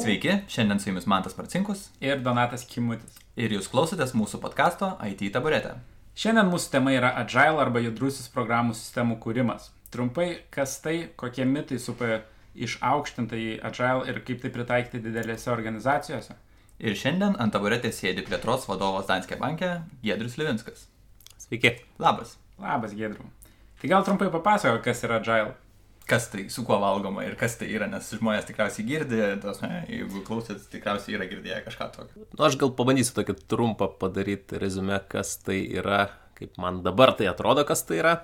Sveiki, šiandien su jumis Mantas Marcinkus ir Donatas Kimutis. ir jūs klausotės mūsų podkasto IT taburetė. Šiandien mūsų tema yra Agile arba judrusis programų sistemų kūrimas. Trumpai, kas tai, kokie mitai supa išaukštintai Agile ir kaip tai pritaikyti didelėse organizacijose. Ir šiandien ant taburetės sėdi plėtros vadovas Danskė bankė Gedrius Levinskas. Sveiki. Labas. Labas, Gedriu. Tai gal trumpai papasako, kas yra Agile. Kas tai, su kuo valgoma ir kas tai yra, nes žmonės tikriausiai girdi, tos, ne, jeigu klausėt, tikriausiai yra girdėję kažką tokio. Nu, aš gal pabandysiu tokį trumpą padaryti rezumę, kas tai yra, kaip man dabar tai atrodo, kas tai yra.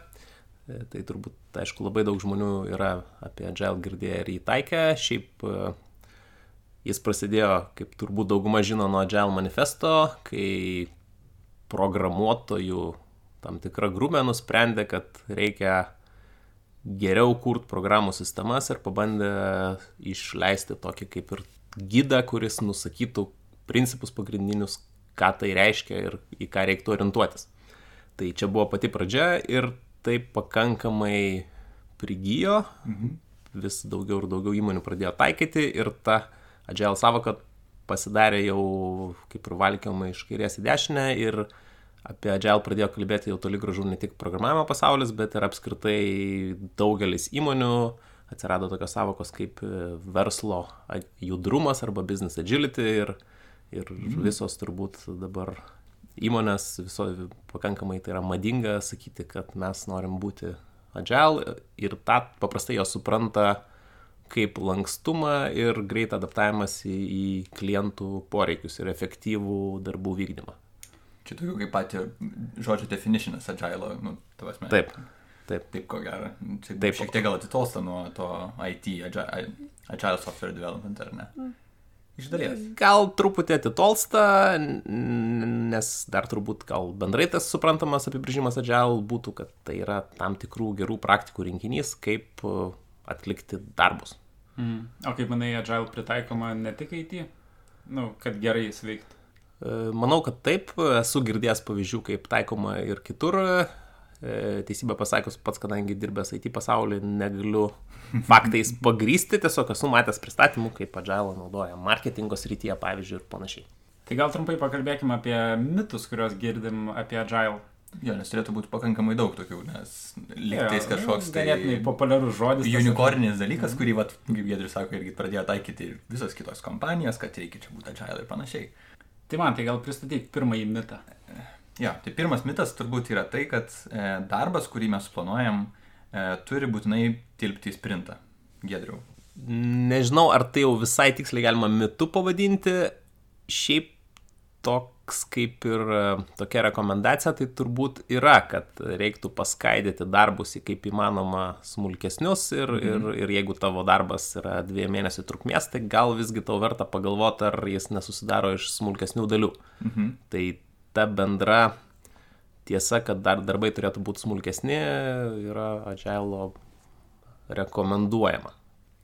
E, Tai turbūt, aišku, labai daug žmonių yra apie Agile girdėję ir įtaikę. Šiaip e, jis prasidėjo, kaip turbūt dauguma žino, nuo Agile manifesto, kai programuotojų tam tikra grupė nusprendė, kad reikia geriau kurt programų sistemas ir pabandė išleisti tokį kaip ir gidą, kuris nusakytų principus pagrindinius, ką tai reiškia ir į ką reiktų orientuotis. Tai čia buvo pati pradžia ir tai pakankamai prigijo, mhm. vis daugiau ir daugiau įmonių pradėjo taikyti ir ta agile savoka pasidarė jau kaip ir valkiama iš kairės į dešinę ir apie agile pradėjo kalbėti jau toli gražu ne tik programavimo pasaulis, bet ir apskritai daugelis įmonių atsirado tokios savokos kaip e, verslo judrumas arba business agility ir, ir visos turbūt dabar įmonės viso pakankamai tai yra madinga sakyti, kad mes norim būti agile ir tą paprastai jos supranta kaip lankstumą ir greitą adaptavimas į, į klientų poreikius ir efektyvų darbų vykdymą. Čia tokių kaip pati žodžio definitionas agile, nu, tavasme. Taip, taip. Taip, ko gero. Taip. Taip, šiek tiek gal atitolsta nuo to IT, agile, agile software development, ar ne? Iš dalies. Gal truputį atitolsta, nes dar turbūt gal bendrai tas suprantamas apibrėžimas agile būtų, kad tai yra tam tikrų gerų praktikų rinkinys, kaip uh, atlikti darbus. Mm. O kaip manai, Agile pritaikoma ne tik IT, nu, kad gerai jis veiktų. E, Manau, kad taip, esu girdėjęs pavyzdžių, kaip taikoma ir kitur. E, Teisybę pasakius, pats, kadangi dirbęs IT pasaulyje, negaliu faktais pagrysti, tiesiog esu matęs pristatymų, kaip Agile naudoja marketingo srityje, pavyzdžiui, ir panašiai. Tai gal trumpai pakalbėkime apie mitus, kuriuos girdim apie Agile. Jo, nes turėtų būti pakankamai daug tokių, nes lygtais kažkoks tai... Ganėtinai populiarus žodis. Unikorninis dalykas, kurį, vat, kaip Gedrius sako, irgi pradėjo taikyti ir visos kitos kompanijos, kad reikia čia būti agile ir panašiai. Tai man, tai gal pristatyk pirmąjį mitą. Jo, tai pirmas mitas turbūt yra tai, kad e, darbas, kurį mes planuojam, e, turi būtinai tilpti į sprintą. Gedriu. Nežinau, ar tai jau visai tiksliai galima mitu pavadinti. Šiaip toks kaip ir e, tokia rekomendacija, tai turbūt yra, kad reiktų paskaidyti darbus į kaip įmanoma smulkesnius ir, mhm. ir, ir jeigu tavo darbas yra dviejų mėnesių trukmės, tai gal visgi tau verta pagalvoti, ar jis nesusidaro iš smulkesnių dalių. Mhm. Tai ta bendra tiesa, kad dar darbai turėtų būti smulkesni, yra agilo rekomenduojama.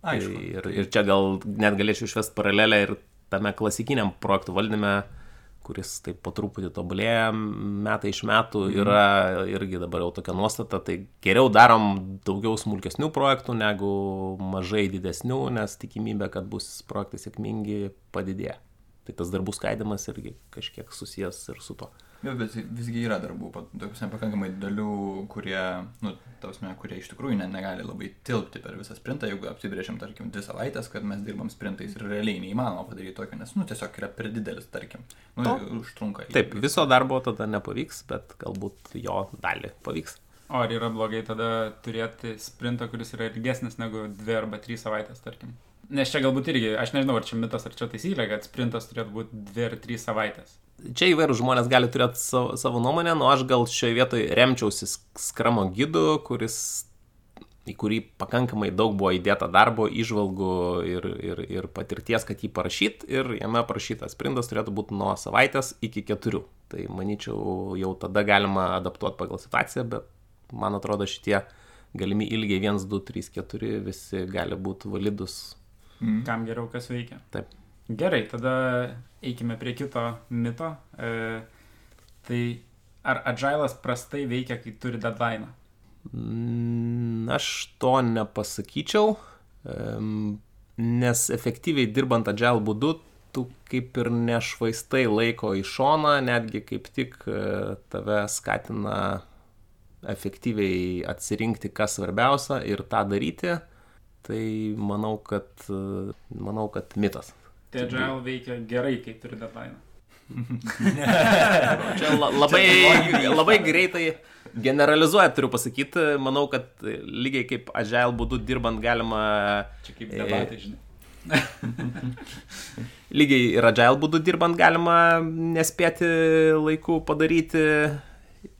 Aišku. Tai Ir, ir čia gal net galėčiau išvesti paralelę ir tame klasikiniam projektų valdyme, kuris taip po truputį tobulėja metai iš metų, yra irgi dabar jau tokia nuostata, tai geriau darom daugiau smulkesnių projektų negu mažai didesnių, nes tikimybė, kad bus projektai sėkmingi, padidėja. Tai tas darbų skaidimas irgi kažkiek susijęs ir su to. Jo, bet visgi yra darbų, pa- tokiuose pakankamai dalių, kurie, nu, tausme, kurie iš tikrųjų ne, negali labai tilpti per visą sprintą, jeigu apsibrėžiam, tarkim, dvi savaitės, kad mes dirbam sprintais ir realiai neįmanoma padaryti tokio, nes, nu, tiesiog yra per didelis, tarkim. Nu, To- užtrunka. Taip, viso darbo tada nepavyks, bet galbūt jo dalį pavyks. O ar yra blogai tada turėti sprintą, kuris yra ilgesnis negu dvi arba trys savaitės, tarkim? Nes čia galbūt irgi, aš nežinau, ar čia mitas, ar čia taisyklė, kad sprintas turėtų būti dvi ar trys savaitės. Čia įvairių žmonės gali turėti savo, savo nuomonę, nu aš gal šioje vietoje remčiausi skramo gidu, kuris į kurį pakankamai daug buvo įdėta darbo, išvalgų ir, ir, ir patirties, kad jį parašyt ir jame parašytas sprintas turėtų būti nuo savaitės iki keturių. Tai manyčiau, jau tada galima adaptuoti pagal situaciją, bet man atrodo šitie galimi ilgiai 1, 2, 3, 4 visi gali būti validus. Mm. Kam geriau kas veikia. Taip. Gerai, tada eikime prie kito mito. E, tai ar agilas prastai veikia, kai turi deadline? Mm, Aš to nepasakyčiau. Nes efektyviai dirbant agile būdu, tu kaip ir nešvaistai laiko į šoną, netgi kaip tik e, tave skatina efektyviai atsirinkti, kas svarbiausia ir tą daryti, tai manau, kad, e, manau, kad mitas. Tai agile veikia gerai, kai turi deadline. Čia la, labai, labai greitai generalizuojant turiu pasakyti, manau, kad lygiai kaip agile būdu dirbant galima... Čia kaip debatai, žinai. lygiai ir agile būdu dirbant galima nespėti laiku padaryti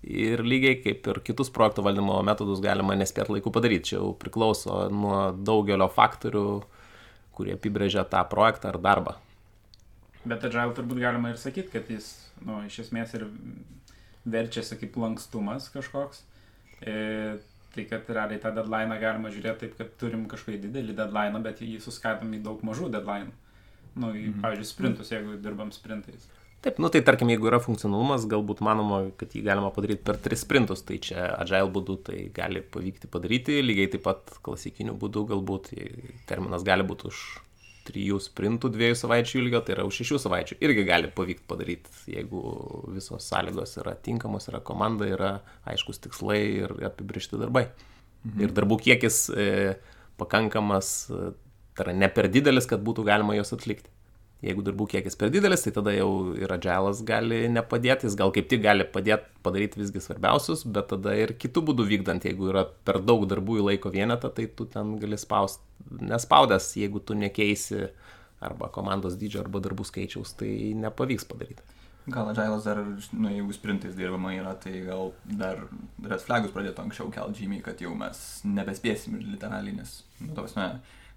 ir lygiai kaip ir kitus projekto valdymo metodus galima nespėti laiku padaryti. Čia jau priklauso nuo daugelio faktorių, kurie apibrėžia tą projektą ar darbą. Bet agile turbūt galima ir sakyti, kad jis, nu, iš esmės ir verčiasi kaip lankstumas kažkoks. E, tai kad realiai tą deadline galima žiūrėti taip, kad turim kažkokį didelį deadline, bet jį suskatom į daug mažų deadline. Nu, į, mhm. pavyzdžiui, sprintus, jeigu dirbam sprintais. Taip, nu tai tarkim, jeigu yra funkcionalumas, galbūt manoma, kad jį galima padaryti per tris sprintus, tai čia agile būdu tai gali pavykti padaryti, lygiai taip pat klasikiniu būdu galbūt terminas gali būti už trijų sprintų dviejų savaičių ilgio, tai yra už šešių savaičių. Irgi gali pavykti padaryti, jeigu visos sąlygos yra tinkamos, yra komanda, yra aiškus tikslai ir apibrišti darbai. Mhm. Ir darbų kiekis e, pakankamas, e, tai yra ne per didelis, kad būtų galima juos atlikti. Jeigu darbų kiekis per didelis, tai tada jau ir adžialas gali nepadėti, jis gal kaip tik gali padėti padaryti visgi svarbiausius, bet tada ir kitų būdų vykdant, jeigu yra per daug darbų į laiko vienetą, tai tu ten gali spausti, nespaudęs, jeigu tu nekeisi arba komandos dydžio, arba darbų skaičiaus, tai nepavyks padaryti. Gal adžialas dar, nu, jeigu sprintais dirbama yra, tai gal dar red flagus pradėtų anksčiau kelti žymiai, kad jau mes nebespėsim literaliai, nes, nu, tos, ne,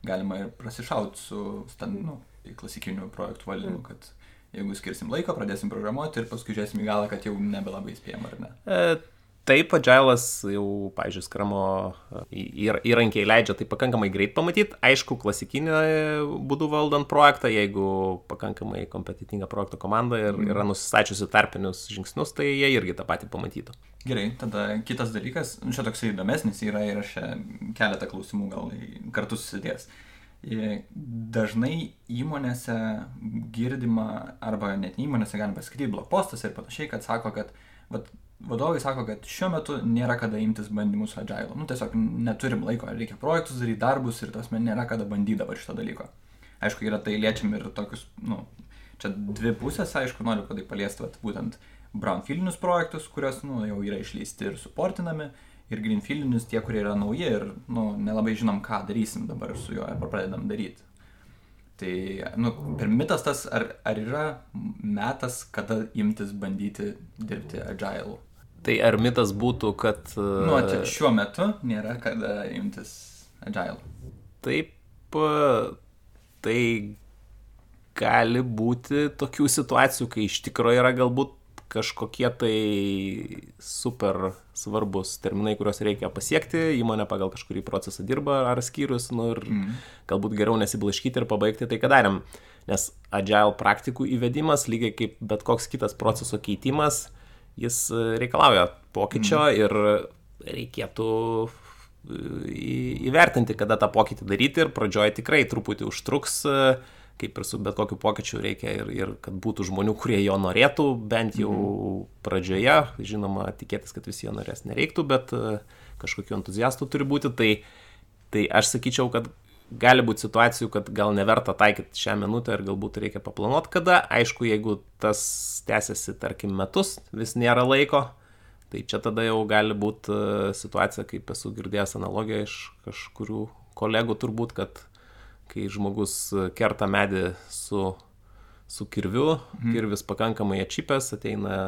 galima ir prasišauti su, stand, nu, klasikinių projektų valdymu, mm. kad jeigu skirsim laiko, pradėsim programuoti ir paskui žiūrėsim į galą, kad jau nebelabai spėjom, ar ne? E, taip, Agile'as jau, pažiūrėjau, skramo e, įrankiai leidžia tai pakankamai greit pamatyti. Aišku, klasikinė būdu valdant projektą, jeigu pakankamai kompetitinga projekto komanda ir mm. yra nusistačiusi tarpinius žingsnius, tai jie irgi tą patį pamatytų. Gerai, tada kitas dalykas, čia toksai įdomesnis yra ir aš keletą klausimų gal kartu susidės. Dažnai įmonėse girdima, arba net įmonėse galima pasakyti blogpostas ir panašiai, kad sako, kad vat, vadovai sako, kad šiuo metu nėra kada imtis bandymų su agile. Nu, tiesiog neturim laiko, reikia projektus daryti, darbus ir tos men nėra kada bandyti dabar šito dalyko. Aišku, yra tai liečiam ir tokius, nu, čia dvi pusės, aišku, noriu kad tai paliesti, vat, būtent brownfieldinius projektus, kuriuos, nu, jau yra išleisti ir suportinami ir greenfieldinius, tie, kurie yra nauji ir nu, nelabai žinom, ką darysim dabar su juo, arba pradedam daryti. Tai, nu, per mitas tas, ar, ar yra metas, kada imtis bandyti dirbti agile? Tai ar mitas būtų, kad... Nu, šiuo metu nėra kada imtis agile. Taip, tai gali būti tokių situacijų, kai iš tikrųjų yra galbūt kažkokie tai super svarbus terminai, kuriuos reikia pasiekti, įmonė pagal kažkurį procesą dirba ar skyrius, nu ir mm. galbūt geriau nesiblaškyti ir pabaigti tai, ką darėm. Nes agile praktikų įvedimas, lygiai kaip bet koks kitas proceso keitimas, jis reikalauja pokyčio mm. ir reikėtų įvertinti, kada tą pokytį daryti ir pradžioje tikrai truputį užtruks uh, kaip ir su bet kokiu pokyčiu reikia ir, ir kad būtų žmonių, kurie jo norėtų, bent jau mhm. pradžioje, žinoma, tikėtis, kad visi jo norės nereiktų, bet e, kažkokiu entuziastu turi būti, tai, tai aš sakyčiau, kad gali būti situacijų, kad gal neverta taikyti šią minutę ir galbūt reikia paplanuoti kada, aišku, jeigu tas tęsiasi, tarkim, metus, vis nėra laiko, tai čia tada jau gali būti e, situacija, kaip esu girdėjęs analogiją iš kažkurių kolegų turbūt, kad kai žmogus kerta medį su, su kirviu, mhm. kirvis pakankamai atšipęs, ateina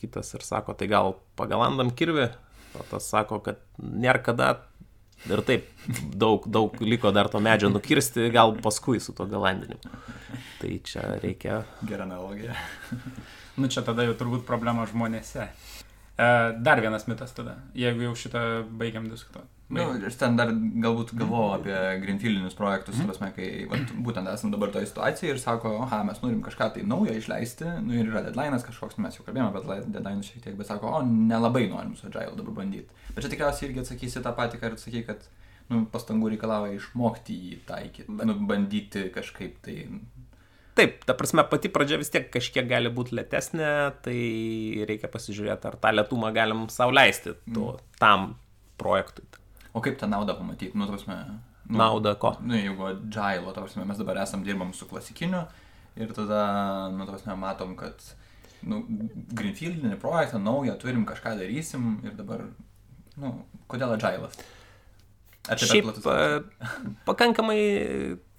kitas ir sako, tai gal pagalandam kirvį, o tas sako, kad nėra kada ir taip daug, daug liko dar to medžio nukirsti, gal paskui su to galandinimu. Tai čia reikia. Gerą analogiją. nu čia tada jau turbūt problema žmonėse. E, dar vienas mitas tada, jeigu jau šitą baigiam diskutuoti. Na, nu, aš ten dar galbūt galvojau apie greenfieldinius projektus, mm. prasme, kai vat, būtent esame dabar toje situacijoje ir sako, aha, mes norim kažką tai naujo išleisti, nu ir yra deadline'as kažkoks, mes jau kalbėjome apie deadline'us šiek tiek, bet sako, o nelabai norim su Agile dabar bandyti. Bet čia tikriausiai irgi atsakysi tą patį, ką ir sakai, kad nu, pastangų reikalauja išmokti jį taikyti, nu, bandyti kažkaip tai. Taip, ta prasme, pati pradžia vis tiek kažkiek gali būti lėtesnė, tai reikia pasižiūrėti, ar tą lėtumą galim sau leisti tu, tam projektui. O kaip tą naudą pamatyti, nu, prasme, nu, Nauda ko? Nu, jeigu agile, ta prasme, mes dabar esam dirbam su klasikiniu ir tada, nu, ta prasme, matom, kad, nu, greenfieldinį projektą naują turim, kažką darysim ir dabar, nu, kodėl čia per Šiaip platus e, pakankamai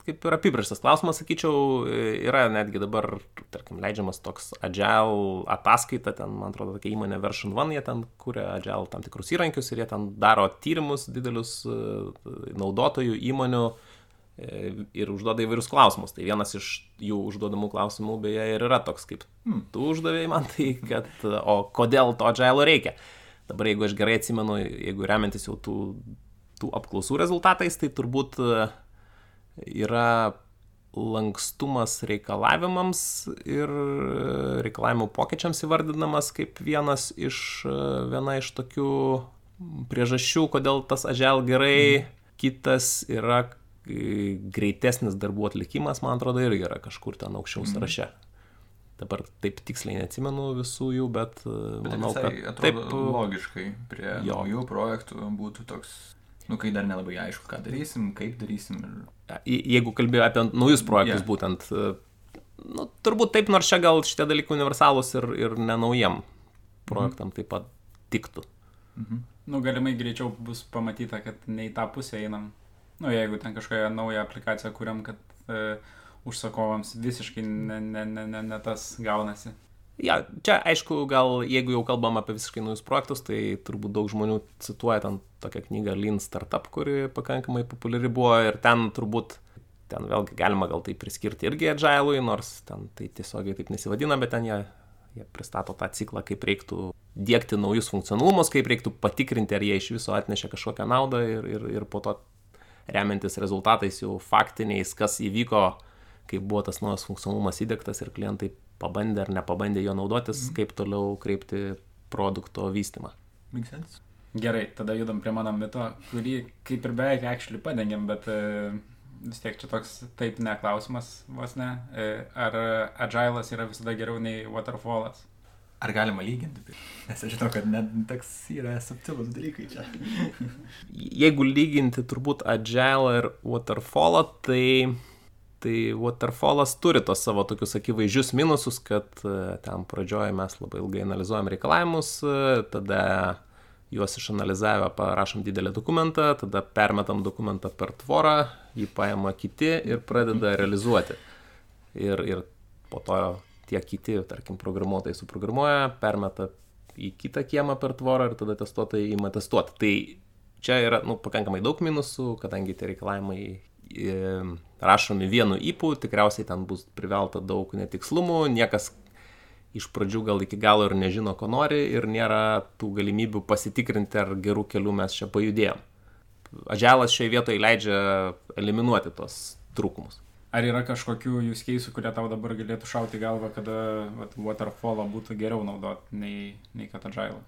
kaip ir apibrieštas klausimas, sakyčiau, yra netgi dabar, tarkim, leidžiamas toks Agile ataskaita, ten, man atrodo, tokia įmonė Version One, jie ten kuria Agile tam tikrus įrankius ir jie ten daro tyrimus didelius e, naudotojų įmonių e, ir užduoda įvairius klausimus. Tai vienas iš jų užduodamų klausimų beje ir yra toks, kaip hmm, tu uždavėjai man, tai kad, o kodėl to Agile reikia. Dabar, jeigu aš gerai atsimenu, jeigu remiantis jau tų, tų apklausų rezultatais, tai turbūt e, yra lankstumas reikalavimams ir reikalavimų pokyčiams įvardinamas kaip vienas iš, viena iš tokių priežasčių, kodėl tas ažel gerai, kitas yra greitesnis darbų atlikimas, man atrodo, irgi yra kažkur ten aukščiau sąraše. Dabar taip tiksliai neatsimenu visų jų, bet, Bet manau, visai kad atrodo taip, logiškai prie Jo. naujų projektų būtų toks, nu, kai dar nelabai aišku, ką darysim, kaip darysim. Ir... Je- jeigu kalbėjau apie naujus projektus yeah. būtent, e, nu, turbūt taip, nors čia gal šitie dalykai universalūs ir, ir nenaujiem projektam taip pat tiktų. Mhm. Nu, galimai greičiau bus pamatyta, kad ne į tą pusę einam. Nu, jeigu ten kažkokią naują aplikaciją kuriam, kad e, užsakovams visiškai ne, ne, ne, ne, ne tas gaunasi. Ja, čia aišku, gal jeigu jau kalbam apie visiškai naujus projektus, tai turbūt daug žmonių cituoja ten tokią knygą Lean Startup, kuri pakankamai populiari buvo ir ten turbūt, ten vėlgi galima gal tai priskirti irgi Agile'ui, nors ten tai tiesiogiai taip nesivadina, bet ten jie, jie pristato tą ciklą, kaip reiktų dėkti naujus funkcionalumus, kaip reiktų patikrinti, ar jie iš viso atnešė kažkokią naudą ir, ir, ir po to remiantis rezultatais jau faktiniais, kas įvyko, kaip buvo tas naujas funkcionalumas įdėktas ir klientai pabandė ar nepabandė jo naudotis, kaip toliau kreipti produkto vystimą. Make sense? Gerai, tada judam prie mano mito, kurį kaip ir beveik actually padengiam, bet e, vis tiek čia toks taip neklausimas vos ne. E, ar agilas yra visada geriau nei waterfallas? Ar galima lyginti? Nes aš žinau, kad net toks yra subtilus dalykai čia. Jeigu lyginti turbūt Agile ir Waterfallą, tai, tai Waterfallas turi tos savo tokius akivaizdžius minususus, kad e, ten pradžioje mes labai ilgai analizuojam reikalavimus, e, tada juos išanalizavę parašom didelį dokumentą, tada permetam dokumentą per tvorą, jį paima kiti ir pradeda realizuoti. Ir, ir po to tie kiti, tarkim, programuotojai suprogramuoja, permeta į kitą kiemą per tvorą ir tada testuotojai ima testuoti. Tai čia yra nu, pakankamai daug minusų, kadangi tie reikalavimai rašomi vienu įpū, tikriausiai ten bus privelta daug netikslumų, niekas iš pradžių gal iki galo ir nežino, ko nori ir nėra tų galimybių pasitikrinti, ar gerų kelių mes čia pajudėjom. Adželas šioje vietoje leidžia eliminuoti tos trūkumus. Ar yra kažkokių use case'ų, kurie tau dabar galėtų šauti galvą, kada vat, waterfallą būtų geriau naudot nei, nei kad agile?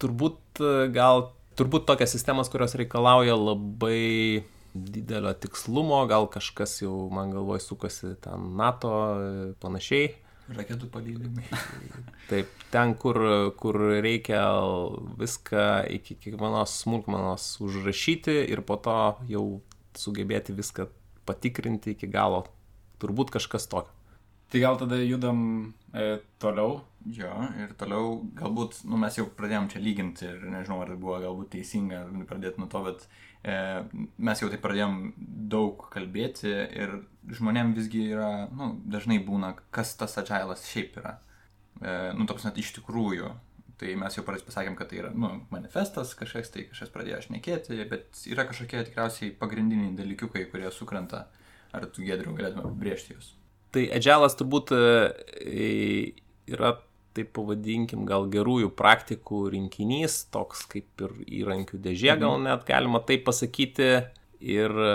Turbūt gal, turbūt tokias sistemas, kurios reikalauja labai didelio tikslumo, gal kažkas jau man galvoj sukasi ten NATO panašiai. Raketų palydimai. Taip, ten, kur, kur reikia viską iki kiekvienos smulkmenos užrašyti ir po to jau sugebėti viską patikrinti iki galo. Turbūt kažkas tokio. Tai gal tada judam e, toliau. Jo, ir toliau galbūt, nu, mes jau pradėjom čia lyginti ir nežinau, ar buvo galbūt teisinga pradėti nuo to, bet mes jau taip pradėjom daug kalbėti ir žmonėm visgi yra, nu, dažnai būna, kas tas agilas šiaip yra. E, nu, toks net iš tikrųjų. Tai mes jau pasakėm, kad tai yra, nu, manifestas kažkas, tai kažkas pradėjo šnekėti, bet yra kažkokie tikriausiai pagrindiniai dalykiukai, kurie sukrenta. Ar tu gedriu galėtume apibriežti juos? Tai Agile'as turbūt e, yra, taip pavadinkim, gal gerųjų praktikų rinkinys, toks kaip ir įrankių dėžė, gal net galima taip pasakyti. Ir e,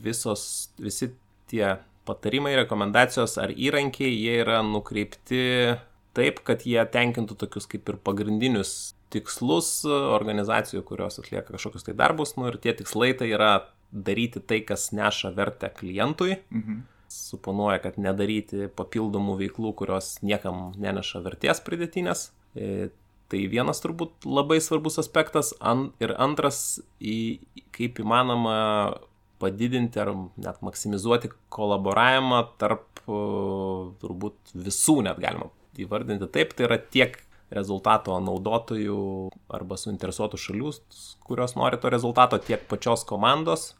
visos, visi tie patarimai, rekomendacijos ar įrankiai, jie yra nukreipti taip, kad jie tenkintų tokius kaip ir pagrindinius tikslus organizacijų, kurios atlieka kažkokius tai darbus, nu ir tie tikslai tai yra daryti tai, kas neša vertę klientui. Mhm. Suponuoja, kad nedaryti papildomų veiklų, kurios niekam neneša vertės pridėtinės. E, tai vienas turbūt labai svarbus aspektas. Ir antras, kaip įmanoma padidinti ar net maksimizuoti kolaboravimą tarp turbūt visų, net galima įvardinti taip, tai yra tiek rezultato naudotojų arba suinteresuotų šalių, kurios nori to rezultato, tiek pačios komandos.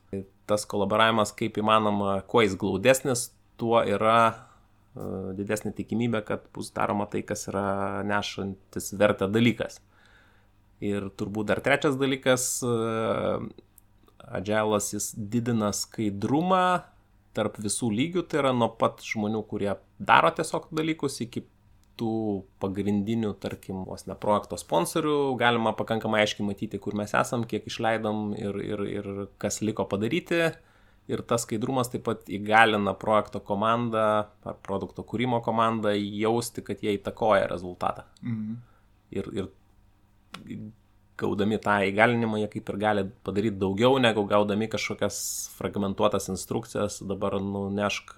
Tas kolaboravimas kaip įmanoma, kuo jis glaudesnis, tuo yra uh, didesnė tikimybė, kad bus daroma tai, kas yra nešantis vertę dalykas. Ir turbūt dar trečias dalykas, uh, Agilas jis didina skaidrumą tarp visų lygių, tai yra nuo pat žmonių, kurie daro tiesiog dalykus, iki tų pagrindinių, tarkim, vos ne projekto sponsorių, galima pakankamai aiškiai matyti, kur mes esam, kiek išleidom ir, ir, ir kas liko padaryti. Ir tas skaidrumas taip pat įgalina projekto komandą ar produkto kūrimo komandą jausti, kad jie įtakoja rezultatą. Mhm. Ir, ir gaudami tą įgalinimą, jie kaip ir gali padaryti daugiau, negu gaudami kažkokias fragmentuotas instrukcijas, dabar nunešk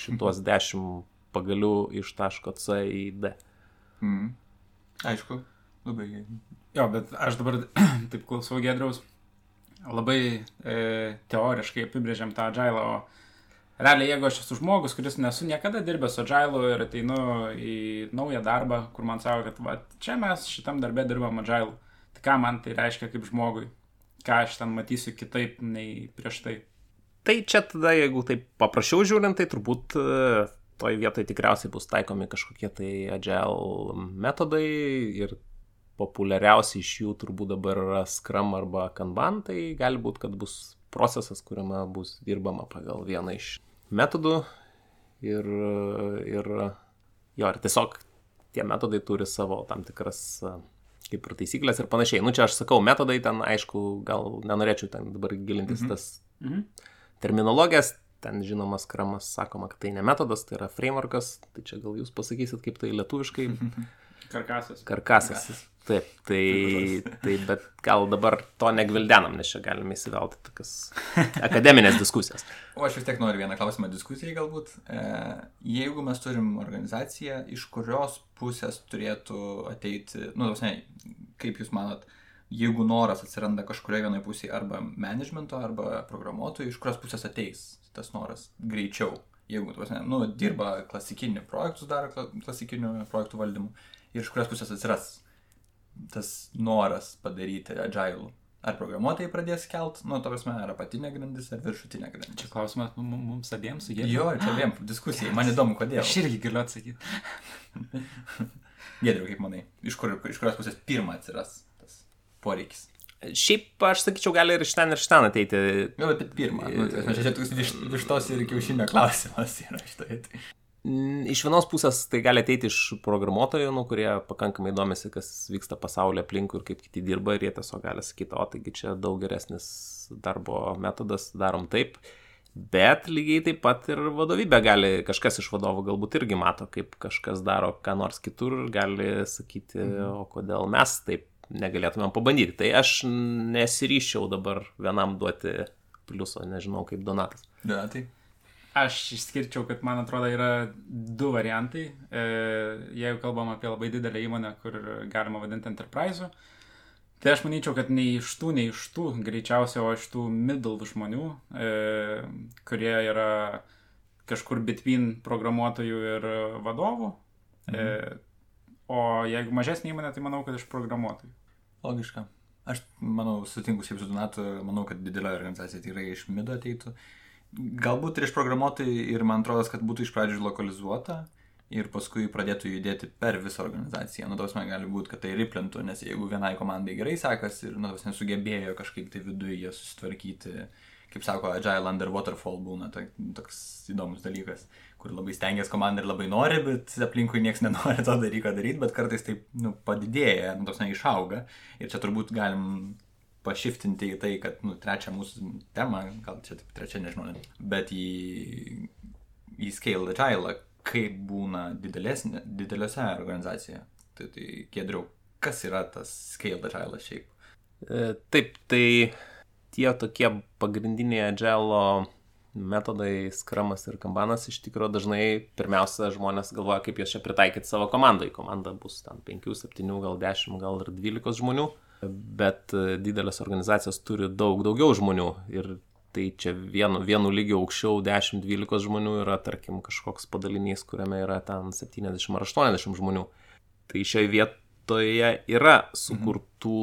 šitos dešimt pagalių iš taško C į D. Mm. Aišku, labai gerai. Jo, bet aš dabar taip klausau Gedraus, labai e, teoriškai apibrėžiam tą agilą, o realiai jeigu aš esu žmogus, kuris nesu niekada dirbęs su agilu ir ateinu į naują darbą, kur man sako, kad va, čia mes šitam darbė dirbam agilu Tai ką man tai reiškia kaip žmogui? Ką aš ten matysiu kitaip nei prieš tai? Tai čia tada, jeigu taip paprasčiau žiūrint, tai turbūt e, toj vietoj tikriausiai bus taikomi kažkokie tai agile metodai ir populiariausi iš jų turbūt dabar yra Scrum arba Kanban, tai gali būti, kad bus procesas, kuriame bus dirbama pagal vieną iš metodų ir, ir jo, ir tiesiog tie metodai turi savo tam tikras kaip ir taisyklės ir panašiai. Nu čia aš sakau, metodai ten, aišku, gal nenorėčiau ten dabar gilintis mhm. tas mhm. terminologijas, ten žinomas kramas sakoma, kad tai ne metodas, tai yra frameworkas, tai čia gal jūs pasakysit, kaip tai lietuviškai. Karkasas. Karkasas. Taip, tai, tai bet gal dabar to negvildenam, nes čia galime įsivelti tokias akademinės diskusijas. O aš vis tiek noriu vieną klausimą diskusijai galbūt. E, jeigu mes turim organizaciją, iš kurios pusės turėtų ateiti, nu, ne, kaip jūs manot, jeigu noras atsiranda kažkurioje vienoje pusėje arba managemento, arba programuotojų, iš kurios pusės ateis tas noras greičiau? Jeigu, tu, nu, dirba klasikinių projektų, daro klasikinių projektų valdymų ir iš kurios pusės atsiras tas noras padaryti agile. Ar programuotojai pradės kelt, nu, to prasme, ar apatinė grandis, ar viršutinė grandis. Čia klausimas mums abiems su Gedriu. Jo, čia abiem diskusijai, man įdomu, kodėl. Aš irgi galiu atsakyti. Gedriu, kaip manai, iš, kur, iš kurios pusės pirmą atsiras tas poreikis? Šiaip aš sakyčiau, gali ir iš ten, ir iš ten ateiti. Nu, bet pirmą. Nu, tai, čia toks viš, vištos ir kiaušinio klausimas yra šitoje. Tai. Iš vienos pusės tai gali ateiti iš programuotojų, nu, kurie pakankamai domisi, kas vyksta pasaulyje aplinkui ir kaip kiti dirba ir jie tiesiog gali sakyti, o taigi čia daug geresnis darbo metodas, darom taip. Bet lygiai taip pat ir vadovybė gali, kažkas iš vadovų galbūt irgi mato, kaip kažkas daro ką nors kitur ir gali sakyti, mhm. o kodėl mes taip negalėtumėm pabandyti. Tai aš nesiryščiau dabar vienam duoti pliuso, nežinau kaip Donatas. Donatai. Aš išskirčiau, kad man atrodo yra du variantai. E, jeigu kalbam apie labai didelę įmonę, kur galima vadinti enterprise, tai aš manyčiau, kad nei iš tų, nei iš tų, greičiausiai, o iš tų middle žmonių, e, kurie yra kažkur between programuotojų ir vadovų. E, mhm. E, o jeigu mažesnė įmonė, tai manau, kad iš programuotojų. Logiška. Aš manau, sutinku šiaip su Donatu, manau, kad didelė organizacija tikrai iš mido ateitų. Uh, Galbūt ir iš programuotojų ir man atrodo, kad būtų iš pradžių lokalizuota ir paskui pradėtų judėti per visą organizaciją. Nu, tos man gali būti, kad tai riplintų, nes jeigu vienai komandai gerai sekasi ir, nu, tos nesugebėjo kažkaip tai viduje susitvarkyti, kaip sako, agile under waterfall būna tai, toks įdomus dalykas, kur labai stengiasi komanda ir labai nori, bet aplinkui niekas nenori to dalyko daryti, bet kartais taip, nu, padidėja, nu, tos neįšauga. Ir čia turbūt galim pašiftinti į tai, kad, nu, trečią mūsų temą, gal čia taip trečia, nežinau, bet į, į Scale Agile, kaip būna didelėse organizacijoje. Tai, tai kiedriau, kas yra tas scaled agile šiaip? E, taip, tai tie tokie pagrindiniai agile metodai, skramas ir kambanas iš tikrųjų dažnai pirmiausia žmonės galvoja, kaip juos čia pritaikyti savo komandai. Komanda bus ten 5, 7, gal 10, gal ir 12 žmonių, bet e, didelės organizacijos turi daug daugiau žmonių ir tai čia vienu, vienu lygiu aukščiau 10-12 žmonių yra, tarkim, kažkoks padalinys, kuriame yra ten 70 ar 80 žmonių. Tai šioje vietoje yra sukurtų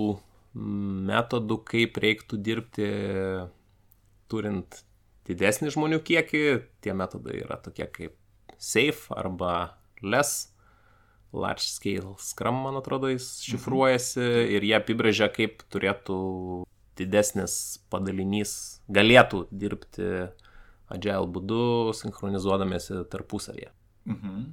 metodų, kaip reiktų dirbti turint didesnį žmonių kiekį. Tie metodai yra tokie kaip SAFE arba LESS. Large Scale Scrum, man atrodo, jis šifruojasi mhm. ir jie apibrėžia, kaip turėtų didesnis padalinys galėtų dirbti agile būdu, sinchronizuodamėsi tarpusavėje. Mhm.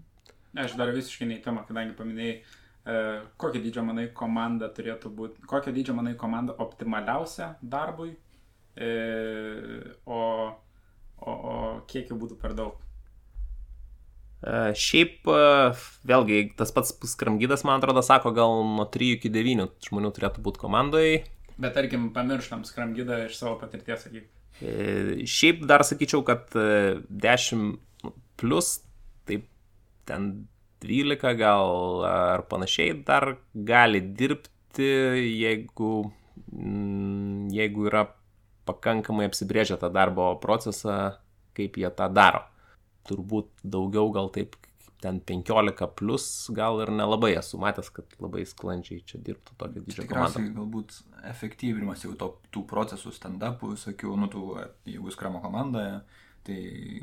Aš dar visiškai neįtama, kadangi paminėjai, e, kokio dydžio manai komanda turėtų būti, kokio dydžio manai komanda optimaliausia darbui, e, o o, o kiek jų būtų per daug? Uh, šiaip, uh, vėlgi, tas pats skramgydas, man atrodo, sako, gal nuo 3 iki 9 žmonių turėtų būti komandoje. Bet tarkim, pamirštam skramgydą iš savo patirties, sakyk. Uh, šiaip dar sakyčiau, kad 10 plus, taip ten 12 gal ar panašiai dar gali dirbti, jeigu, jeigu yra pakankamai apsibrėžia tą darbo procesą, kaip jie tą daro. Turbūt daugiau gal taip ten 15 plus gal ir nelabai esu matęs, kad labai sklandžiai čia dirbtų tokio didžio komanda. Galbūt efektyvinimas jau to, tų procesų stand-upų, sakiau, nu, tų, jeigu skramo komandoje, Tai,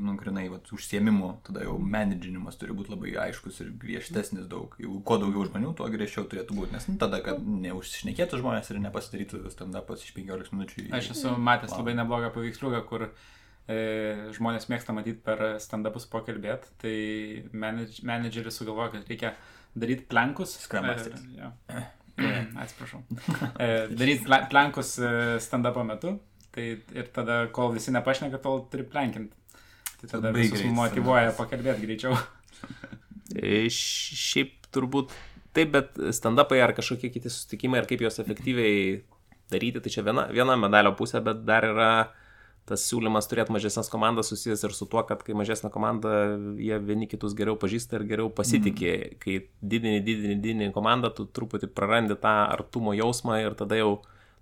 nu, grinai, vat, užsiemimų, tada jau menedžinimas turi būti labai aiškus ir griežtesnis daug. Jau kuo daugiau žmonių, tuo griežčiau turėtų būti. Nes nu, tada, kad neužsišnekėtų žmonės ir nepasidarytų stand-upas iš 15 minučių. Aš esu matęs labai neblogą paveiksliuką, kur e, žmonės mėgsta matyti per stand-upus pokalbėt. Tai menedž, menedžeris sugalvoja, kad reikia daryti plankus. Skramas. E, Atsiprašau. E, daryti plankus e, stand-upo metu Tai ir tada, kol visi nepašneka, tol turi plenkinti. Tai tada Labai visus motivuoja pakalbėti greičiau. E, šiaip turbūt taip, bet stand-upai ar kažkokie kiti susitikimai, ar kaip juos efektyviai daryti, tai čia viena, viena medalio pusė, bet dar yra tas siūlymas turėti mažesnės komandas susijęs ir su tuo, kad kai mažesnė komanda, jie vieni kitus geriau pažįsta ir geriau pasitikė. Mm. Kai didini, didini, didini komandą, tu truputį prarandi tą artumo jausmą ir tada jau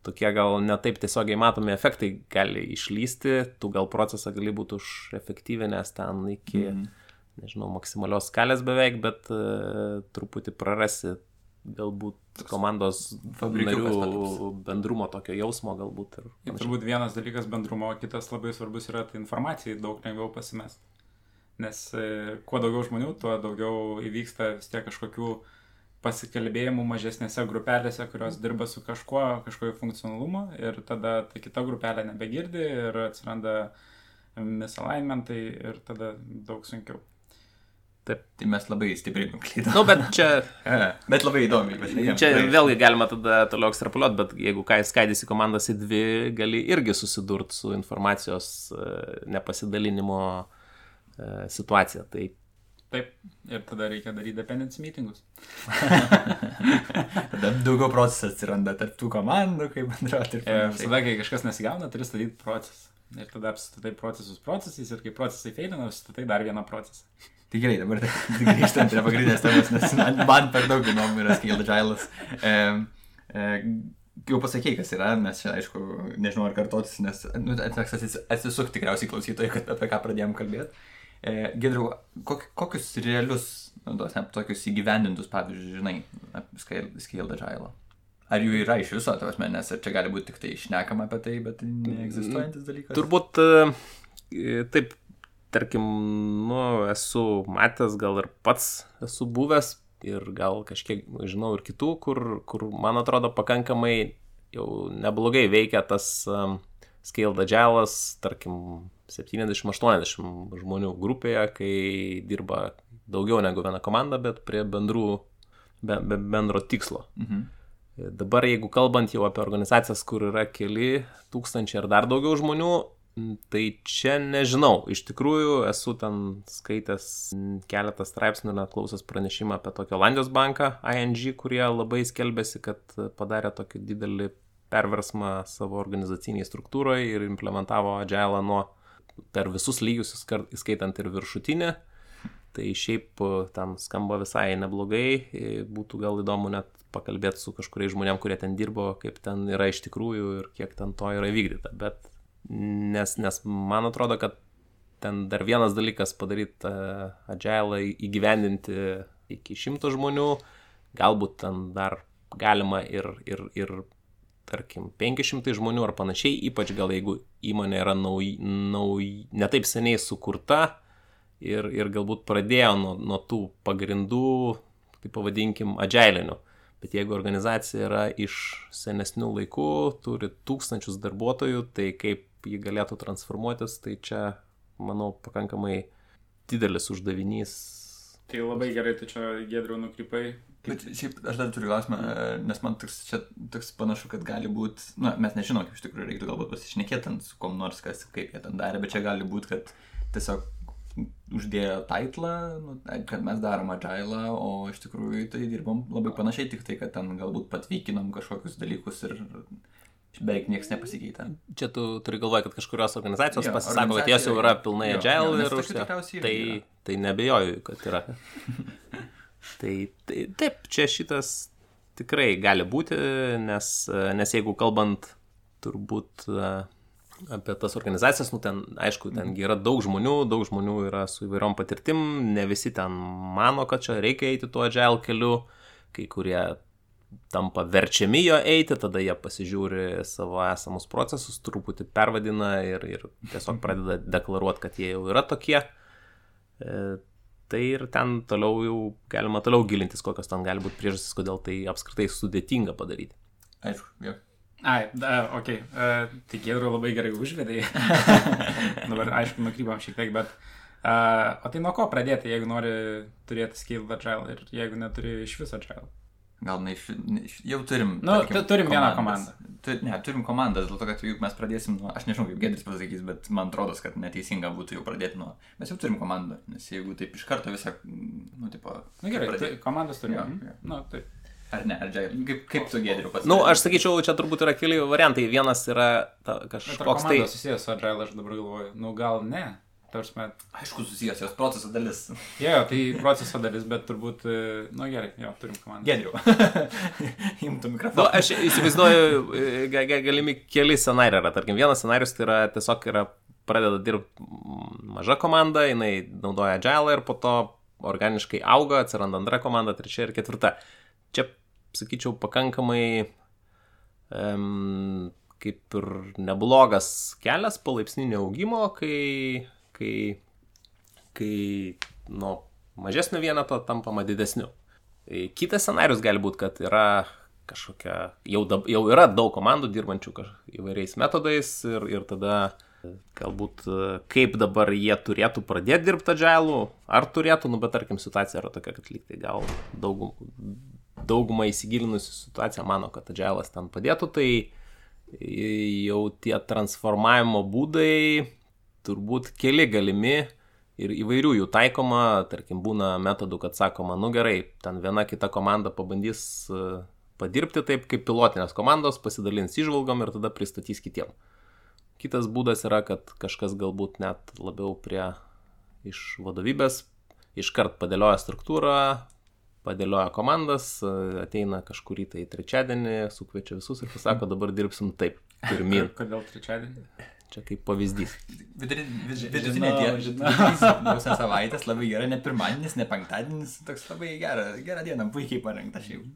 tokie gal netaip tiesiogiai matomi efektai gali išlysti, tu gal procesą gali būti užefektyvinęs ten iki, mm. nežinau, maksimalios skalės beveik, bet uh, truputį prarasi galbūt komandos narių bendrumo tokio jausmo galbūt. Ir, ir turbūt vienas dalykas bendrumo, kitas labai svarbus yra tai informacijai daug lengviau pasimest. Nes e, kuo daugiau žmonių, tuo daugiau įvyksta vis tiek kažkokių uh, pasikalbėjimų mažesnėse grupelėse, kurios dirba su kažkuo, kažkokiu funkcionalumu ir tada ta kita grupelė nebegirdi ir atsiranda misalignmentai ir tada daug sunkiau. Taip, tai mes labai stipriai nuklydome. Nu, bet čia... bet labai įdomi. Bet čia vėlgi galima tada toliau ekstrapoliuoti, bet jeigu ką skaidysi komandas į dvi, gali irgi susidurti su informacijos e, nepasidalinimo e, situacija. Tai Taip, ir tada reikia daryti dependency meetingus. tada daugiau procesų atsiranda tarp tų komandų, kaip bendrauti. Ir tada, kai kažkas nesigauna, turi statyti procesą. Ir tada apstatai procesus procesais ir kai procesai feilina, apstatai dar vieną procesą. Tai gerai, dabar grįžtant prie pagrindinės temos, nes man, per daug įdomu yra Scaled Agile'as. E, e, jau pasakėjai, kas yra, mes čia, aišku, nežinau ar kartotis, nes nu, teks atsisukti tikriausiai klausytojai, kad apie ką pradėjom kalbėti. E, Gedriu, kok, kokius realius, nu, tos, ne, tokius įgyvendintus pavyzdžius žinai apie Scaled Agile? Ar jų yra iš viso, tavas menės, ar čia gali būti tik tai išnekama apie tai, bet neegzistuojantis dalykas? Turbūt e, taip, tarkim, nu, esu matęs, gal ir pats esu buvęs ir gal kažkiek žinau ir kitų, kur, kur man atrodo pakankamai jau neblogai veikia tas um, Scaled Agile'as, tarkim, 70-80 žmonių grupėje, kai dirba daugiau negu viena komanda, bet prie bendrų, be, be bendro tikslo. Mhm. Dabar, jeigu kalbant jau apie organizacijas, kur yra keli tūkstančiai ar dar daugiau žmonių, Tai čia nežinau, iš tikrųjų esu ten skaitęs keletą straipsnių, net klausęs pranešimą apie tokį Olandijos banką ING, kurie labai skelbėsi, kad padarė tokį didelį perversmą savo organizaciniai struktūroje ir implementavo Agile nuo per visus lygius, įskaitant ir viršutinę. Tai šiaip ten skamba visai neblogai, būtų gal įdomu net pakalbėti su kažkuriais žmonėm, kurie ten dirbo, kaip ten yra iš tikrųjų ir kiek ten to yra vykdyta. Bet nes, nes man atrodo, kad ten dar vienas dalykas padaryti uh, agilą įgyvendinti iki šimto žmonių, galbūt ten dar galima ir, ir, ir tarkim, 500 žmonių ar panašiai, ypač gal jeigu įmonė yra nauj, nauj, netaip seniai sukurta ir, ir galbūt pradėjo nuo, nuo tų pagrindų, tai pavadinkim, agilinių. Bet jeigu organizacija yra iš senesnių laikų, turi tūkstančius darbuotojų, tai kaip jį galėtų transformuotis, tai čia, manau, pakankamai didelis uždavinys. Tai labai gerai, tu čia gedriau nukrypai. Bet šiaip aš dar turiu klausimą, nes man toks, čia toks panašu, kad gali būti, na, mes nežinom, kaip iš tikrųjų reiktų galbūt pasišnekėti su kom nors, kas, kaip jie ten darė, bet čia gali būti, kad tiesiog uždėjo titlą, nu, kad mes darom agilą, o iš tikrųjų tai dirbom labai panašiai, tik tai, kad ten galbūt patvykinom kažkokius dalykus ir beveik niekas nepasikeitė. Čia tu turi galvoje, kad kažkurios organizacijos jo, pasisako, kad jos jau yra pilnai jo, agile jo, ir tai, tai nebejoju, kad yra. tai, tai taip, čia šitas tikrai gali būti, nes, nes jeigu kalbant turbūt apie tas organizacijas, nu ten, aišku, ten yra daug žmonių, daug žmonių yra su įvairiom patirtim, ne visi ten mano, kad čia reikia eiti tuo agile keliu, kai kurie tampa verčiami jo eiti, tada jie pasižiūri savo esamus procesus, truputį pervadina ir, ir tiesiog pradeda deklaruoti, kad jie jau yra tokie. E, tai ir ten toliau jau galima toliau gilintis, kokios ten gali būti priežastys, kodėl tai apskritai sudėtinga padaryti. Aišku, jo. Ai, da, ok, uh, tai Gedro labai gerai užvedai. Dabar, aišku, nukrypam šiek tiek, bet uh, o tai nuo ko pradėti, jeigu nori turėti Scaled Agile ir jeigu neturi iš viso Agile? Gal iš, jau turim. Nu, tarkim, turim vieną komandą. Tu, ne, turim komandą, dėl to, kad juk mes pradėsim nuo, aš nežinau, kaip Gedris pasakys, bet man atrodo, kad neteisinga būtų jau pradėti nuo, mes jau turim komandą, nes jeigu taip iš karto visą, nu, tipo. Na gerai, pradėt... tai komandas turim. Ja, ja. Nu, taip. Ar ne, ar džiai, kaip, kaip tu gėdriu pats? Na, nu, aš sakyčiau, čia turbūt yra keli variantai. Vienas yra ta, kažkoks tai... susijęs su Agile, aš dabar galvoju. Nu, gal ne. Tarsi, aišku, susijęs jos proceso dalis. Jo, yeah, tai proceso dalis, bet turbūt, e, na nu, gerai, jo, turim komandą. Gedriu. Imtų mikrofoną. Nu, aš įsivaizduoju, e, galimi keli scenarijai yra. Tarkim, vienas scenarius tai yra tiesiog yra pradeda dirbti maža komanda, jinai naudoja Agile ir po to organiškai auga, atsiranda antra komanda, trečia ir ketvirta. Čia sakyčiau, pakankamai um, kaip ir neblogas kelias palaipsninio augimo, kai, kai, kai nuo mažesnio vieneto tampama didesniu. E, kitas scenarius gali būti, kad yra kažkokia, jau, dab, jau yra daug komandų dirbančių įvairiais metodais ir, ir tada galbūt kaip dabar jie turėtų pradėti dirbti agilų, ar turėtų, nu bet tarkim situacija yra tokia, kad lyg tai gal daugum, dauguma įsigilinusi situaciją mano, kad Agile'as ten padėtų, tai jau tie transformavimo būdai turbūt keli galimi ir įvairių jų taikoma, tarkim, būna metodų, kad sakoma, nu gerai, ten viena kita komanda pabandys e, padirbti taip kaip pilotinės komandos, pasidalins išvalgom ir tada pristatys kitiem. Kitas būdas yra, kad kažkas galbūt net labiau prie iš vadovybės iškart padėlioja struktūrą, padėlioja komandas, ateina kažkurį tai trečiadienį, sukviečia visus ir pasako, dabar dirbsim taip, pirmin. Kodėl trečiadienį? Čia kaip pavyzdys. Vidutinė diena. Visą savaitę labai gera, ne pirmadienis, ne penktadienis, toks labai gera, gera diena, puikiai parengta šiaip.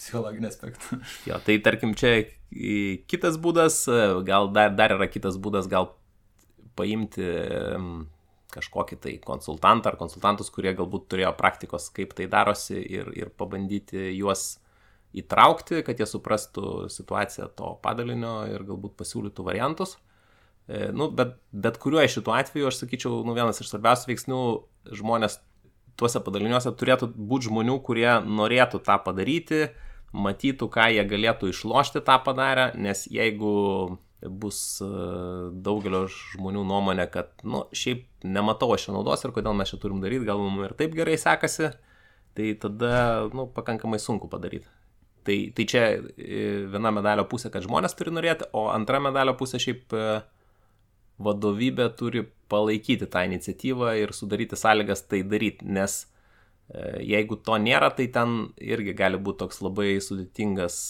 Psichologinė aspektų. Jo, tai tarkim, čia kitas būdas, gal dar, dar yra kitas būdas, gal paimti kažkokį tai konsultantą ar konsultantus, kurie galbūt turėjo praktikos, kaip tai darosi ir, ir pabandyti juos įtraukti, kad jie suprastų situaciją to padalinio ir galbūt pasiūlytų variantus. E, nu, bet, bet kuriuo iš šitų atveju, aš sakyčiau, nu, vienas iš svarbiausių veiksnių žmonės tuose padaliniuose turėtų būti žmonių, kurie norėtų tą padaryti, matytų, ką jie galėtų išlošti tą padarę, nes jeigu bus e, daugelio žmonių nuomonė, kad, nu, šiaip nematau aš čia naudos ir kodėl mes čia turim daryti, gal mums ir taip gerai sekasi, tai tada, nu, pakankamai sunku padaryti. Tai, tai čia e, viena medalio pusė, kad žmonės turi norėti, o antra medalio pusė šiaip e, vadovybė turi palaikyti tą iniciatyvą ir sudaryti sąlygas tai daryti, nes e, jeigu to nėra, tai ten irgi gali būti toks labai sudėtingas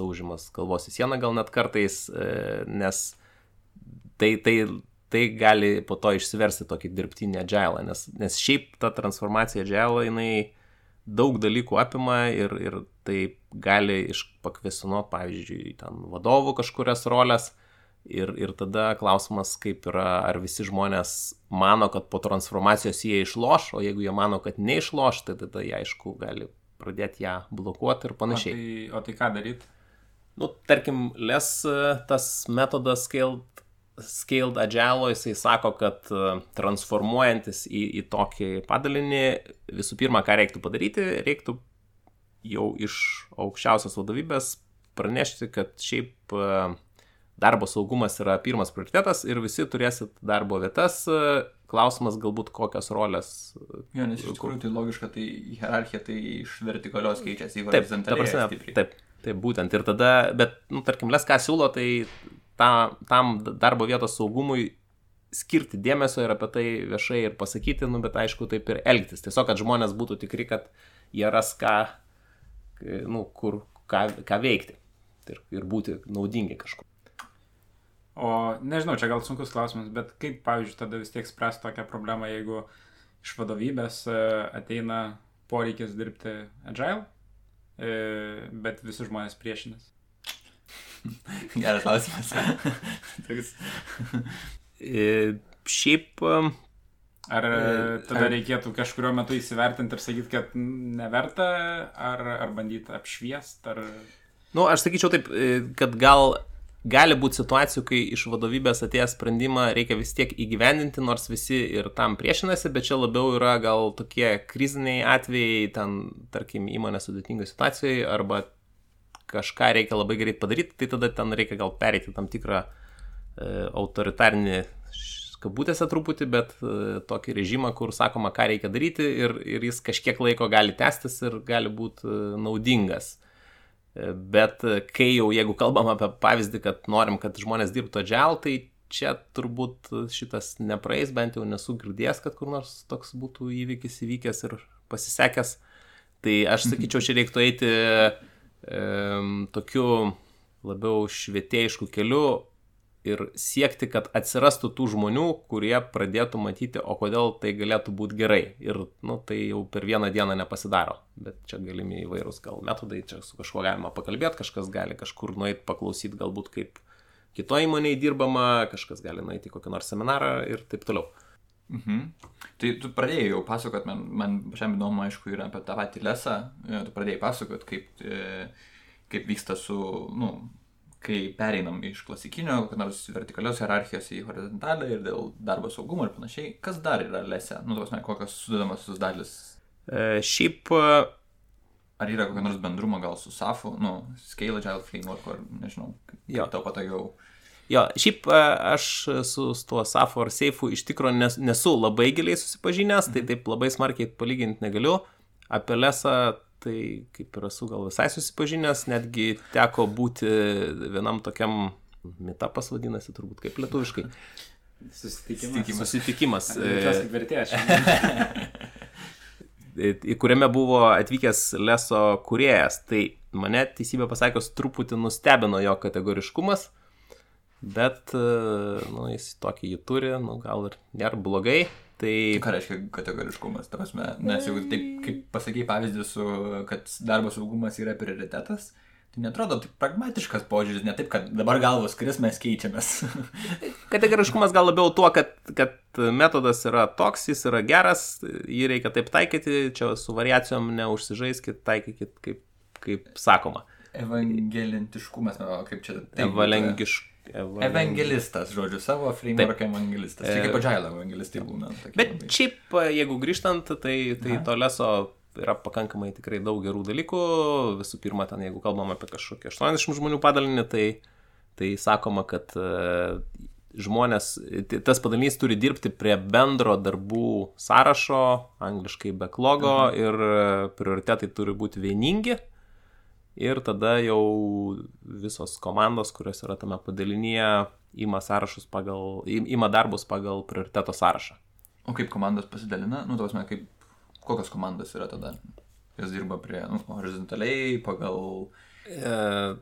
daužimas kalbos į sieną gal net kartais, nes tai, tai, tai gali po to išsiversti tokį dirbtinį agilą, nes, nes šiaip ta transformacija agilą jinai daug dalykų apima ir, ir tai gali išpakvesionuoti, pavyzdžiui, ten vadovų kažkurias rolės. Ir, ir tada klausimas, kaip yra, ar visi žmonės mano, kad po transformacijos jie išloš, o jeigu jie mano, kad neišloš, tai tada jie aišku gali pradėti ją blokuoti ir panašiai. O tai, o tai ką daryti? Nu, tarkim, les tas metodas scaled Scaled Agile, jisai sako, kad e, transformuojantis į, į tokį padalinį, visų pirma, ką reiktų padaryti, reiktų jau iš aukščiausios vadovybės pranešti, kad šiaip e, darbo saugumas yra pirmas prioritetas ir visi turėsit darbo vietas. E, klausimas galbūt kokios rolės. Jo, nes iš tikrųjų tai logiška, tai hierarchija tai iš vertikalios keičiasi į horizontalią. Taip, taip, taip, būtent. Ir tada, bet, nu, tarkim, les ką siūlo, tai ta, tam darbo vietos saugumui skirti dėmesio ir apie tai viešai ir pasakyti, nu, bet aišku, taip ir elgtis. Tiesiog, kad žmonės būtų tikri, kad jie ras ką, nu, kur, ką, ką veikti ir, ir būti naudingi kažkur. O nežinau, čia gal sunkus klausimas, bet kaip, pavyzdžiui, tada vis tiek spręs tokią problemą, jeigu iš vadovybės e, ateina poreikis dirbti agile, e, bet visi žmonės priešinas. Geras klausimas. Toks. E, šiaip. Ar tada reikėtų kažkurio metu įsivertinti ir sakyti, kad neverta, ar, ar bandyti apšviesti, ar... Na, nu, aš sakyčiau taip, kad gal gali būti situacijų, kai iš vadovybės atėjęs sprendimą reikia vis tiek įgyvendinti, nors visi ir tam priešinasi, bet čia labiau yra gal tokie kriziniai atvejai, ten, tarkim, įmonės sudėtingoje situacijoje arba kažką reikia labai greit padaryti, tai tada ten reikia gal pereiti tam tikrą e, autoritarinį kabutėse truputį, bet e, tokį režimą, kur sakoma, ką reikia daryti ir, ir jis kažkiek laiko gali tęstis ir gali būti e, naudingas. E, bet e, kai jau, jeigu kalbam apie pavyzdį, kad norim, kad žmonės dirbtų agile, tai čia turbūt šitas nepraeis, bent jau nesu girdėjęs, kad kur nors toks būtų įvykis įvykęs ir pasisekęs. Tai aš sakyčiau, čia reiktų eiti tokiu labiau švietėjišku keliu ir siekti, kad atsirastų tų žmonių, kurie pradėtų matyti, o kodėl tai galėtų būti gerai. Ir nu, tai jau per vieną dieną nepasidaro. Bet čia galimi įvairūs gal metodai, čia su kažkuo galima pakalbėti, kažkas gali kažkur nueiti paklausyti galbūt kaip kito įmonėje dirbama, kažkas gali nueiti kokį nors seminarą ir taip toliau. Mhm. Tai tu pradėjai jau pasakot, man, man pačiam įdomu, aišku, yra apie tą patį lesą, e, tu pradėjai pasakot, kaip, e, kaip vyksta su, nu, kai pereinam iš klasikinio, kokios nors vertikalios hierarchijos į horizontalę ir dėl darbo saugumo ir panašiai, kas dar yra lese, nu, tos, ne, kokios sudedamosios dalis. E, šiaip. E, ar yra kokia nors bendrumo gal su SAFU, nu, Scale Agile Framework, ar nežinau, kaip tau patogiau. Jo, šiaip e, aš su tuo SAFO ar SEIFu iš tikrųjų nes, nesu labai giliai susipažinęs, tai mhm. taip labai smarkiai palyginti negaliu. Apie lesą tai kaip ir esu gal visai susipažinęs, netgi teko būti vienam tokiam, mitapas vadinasi turbūt kaip lietuviškai. Susitikimas. Susitikimas. Vertėjas. į kuriame buvo atvykęs leso kuriejas. Tai mane teisybė pasakius truputį nustebino jo kategoriškumas. Bet, e, nu, jis tokį jį turi, nu, gal ir nėra blogai. Tai... tai ką reiškia kategoriškumas? Ta prasme, nes jau taip, kaip pasakai pavyzdį, su, kad darbo saugumas yra prioritetas, tai netrodo taip pragmatiškas požiūris, ne taip, kad dabar galvos kris mes keičiamės. kategoriškumas gal labiau tuo, kad, kad metodas yra toks, jis yra geras, jį reikia taip taikyti, čia su variacijom neužsižaiskit, taikykit kaip, kaip sakoma. Evangelintiškumas, kaip čia. Evalengiškumas Evangelistas, žodžiu, savo framework evangelistas. Čia kaip agile evangelistai būna. Bet labai. šiaip, jeigu grįžtant, tai, tai to leso yra pakankamai tikrai daug gerų dalykų. Visų pirma, ten, jeigu kalbam apie kažkokį 80 žmonių padalinį, tai, tai sakoma, kad žmonės, tas padalinys turi dirbti prie bendro darbų sąrašo, angliškai backlogo mhm. ir prioritetai turi būti vieningi. Ir tada jau visos komandos, kurios yra tame padalinyje, ima sąrašus pagal, ima darbus pagal prioriteto sąrašą. O kaip komandos pasidalina, nu, tos, kaip, kokios komandos yra tada? Jos dirba prie, nu, horizontaliai, pagal... E,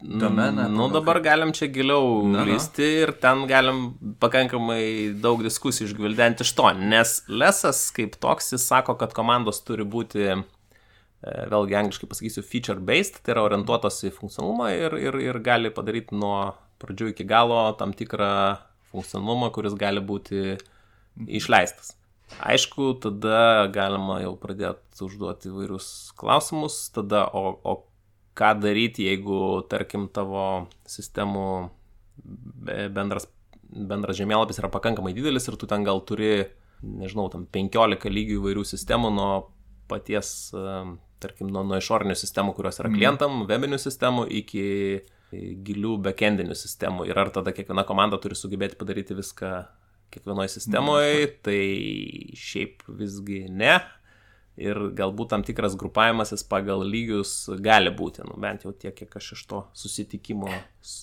domeną. Nu, dabar kaip... galim čia giliau lysti ir ten galim pakankamai daug diskusijų išgvildenti iš to, nes lesas kaip toks jis sako, kad komandos turi būti, vėlgi angliškai pasakysiu, feature based, tai yra orientuotos į funkcionalumą ir, ir, ir gali padaryti nuo pradžių iki galo tam tikrą funkcionalumą, kuris gali būti išleistas. Aišku, tada galima jau pradėti užduoti įvairius klausimus, tada o, o ką daryti, jeigu, tarkim, tavo sistemų bendras, bendras žemėlapis yra pakankamai didelis ir tu ten gal turi, nežinau, tam 15 lygių įvairių sistemų nuo paties, tarkim, nuo, nuo išorinių sistemų, kurios yra mhm. klientam, mm. webinių sistemų iki gilių backendinių sistemų ir ar tada kiekviena komanda turi sugebėti padaryti viską kiekvienoje sistemoje, mm. tai šiaip visgi ne ir galbūt tam tikras grupavimasis pagal lygius gali būti, nu, bent jau tiek, kiek aš iš to susitikimo